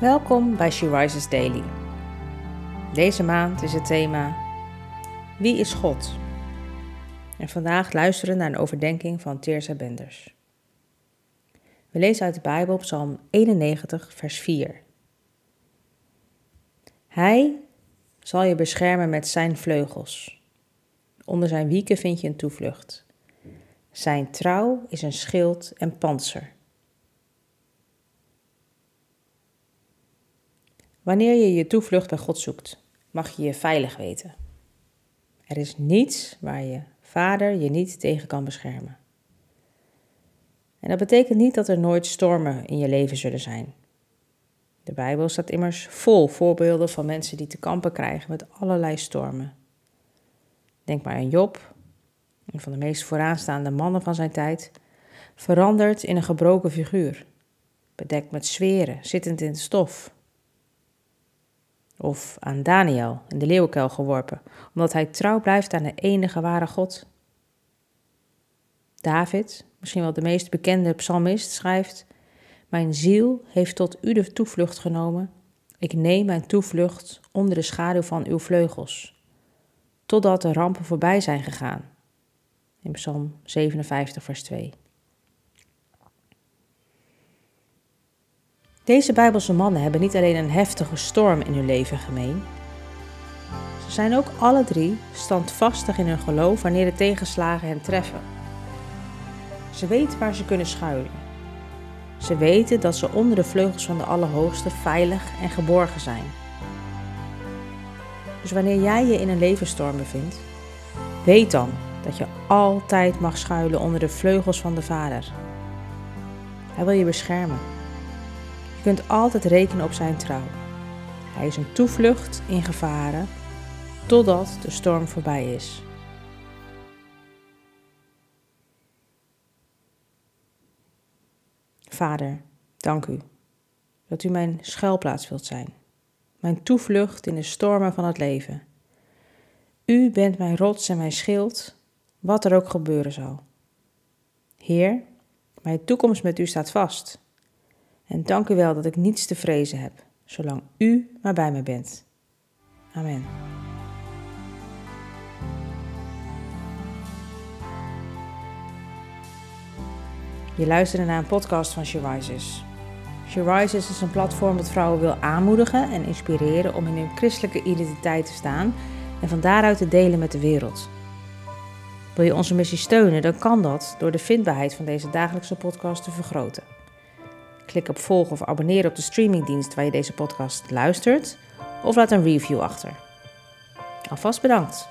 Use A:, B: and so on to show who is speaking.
A: Welkom bij She Rises Daily. Deze maand is het thema Wie is God? En vandaag luisteren naar een overdenking van Teersa Benders. We lezen uit de Bijbel Psalm 91, vers 4. Hij zal je beschermen met zijn vleugels. Onder zijn wieken vind je een toevlucht. Zijn trouw is een schild en panzer. Wanneer je je toevlucht bij God zoekt, mag je je veilig weten. Er is niets waar je vader je niet tegen kan beschermen. En dat betekent niet dat er nooit stormen in je leven zullen zijn. De Bijbel staat immers vol voorbeelden van mensen die te kampen krijgen met allerlei stormen. Denk maar aan Job, een van de meest vooraanstaande mannen van zijn tijd, veranderd in een gebroken figuur, bedekt met zweren, zittend in het stof, of aan Daniel in de leeuwenkuil geworpen, omdat hij trouw blijft aan de enige ware God. David, misschien wel de meest bekende psalmist, schrijft: Mijn ziel heeft tot u de toevlucht genomen. Ik neem mijn toevlucht onder de schaduw van uw vleugels, totdat de rampen voorbij zijn gegaan. In Psalm 57, vers 2. Deze Bijbelse mannen hebben niet alleen een heftige storm in hun leven gemeen. Ze zijn ook alle drie standvastig in hun geloof wanneer de tegenslagen hen treffen. Ze weten waar ze kunnen schuilen. Ze weten dat ze onder de vleugels van de Allerhoogste veilig en geborgen zijn. Dus wanneer jij je in een levensstorm bevindt, weet dan dat je altijd mag schuilen onder de vleugels van de Vader. Hij wil je beschermen. Je kunt altijd rekenen op zijn trouw. Hij is een toevlucht in gevaren totdat de storm voorbij is. Vader, dank u dat u mijn schuilplaats wilt zijn, mijn toevlucht in de stormen van het leven. U bent mijn rots en mijn schild, wat er ook gebeuren zal. Heer, mijn toekomst met u staat vast. En dank u wel dat ik niets te vrezen heb, zolang u maar bij me bent. Amen. Je luisterde naar een podcast van. She Rises is een platform dat vrouwen wil aanmoedigen en inspireren om in hun christelijke identiteit te staan en van daaruit te delen met de wereld. Wil je onze missie steunen, dan kan dat door de vindbaarheid van deze dagelijkse podcast te vergroten. Klik op volgen of abonneren op de streamingdienst waar je deze podcast luistert of laat een review achter. Alvast bedankt.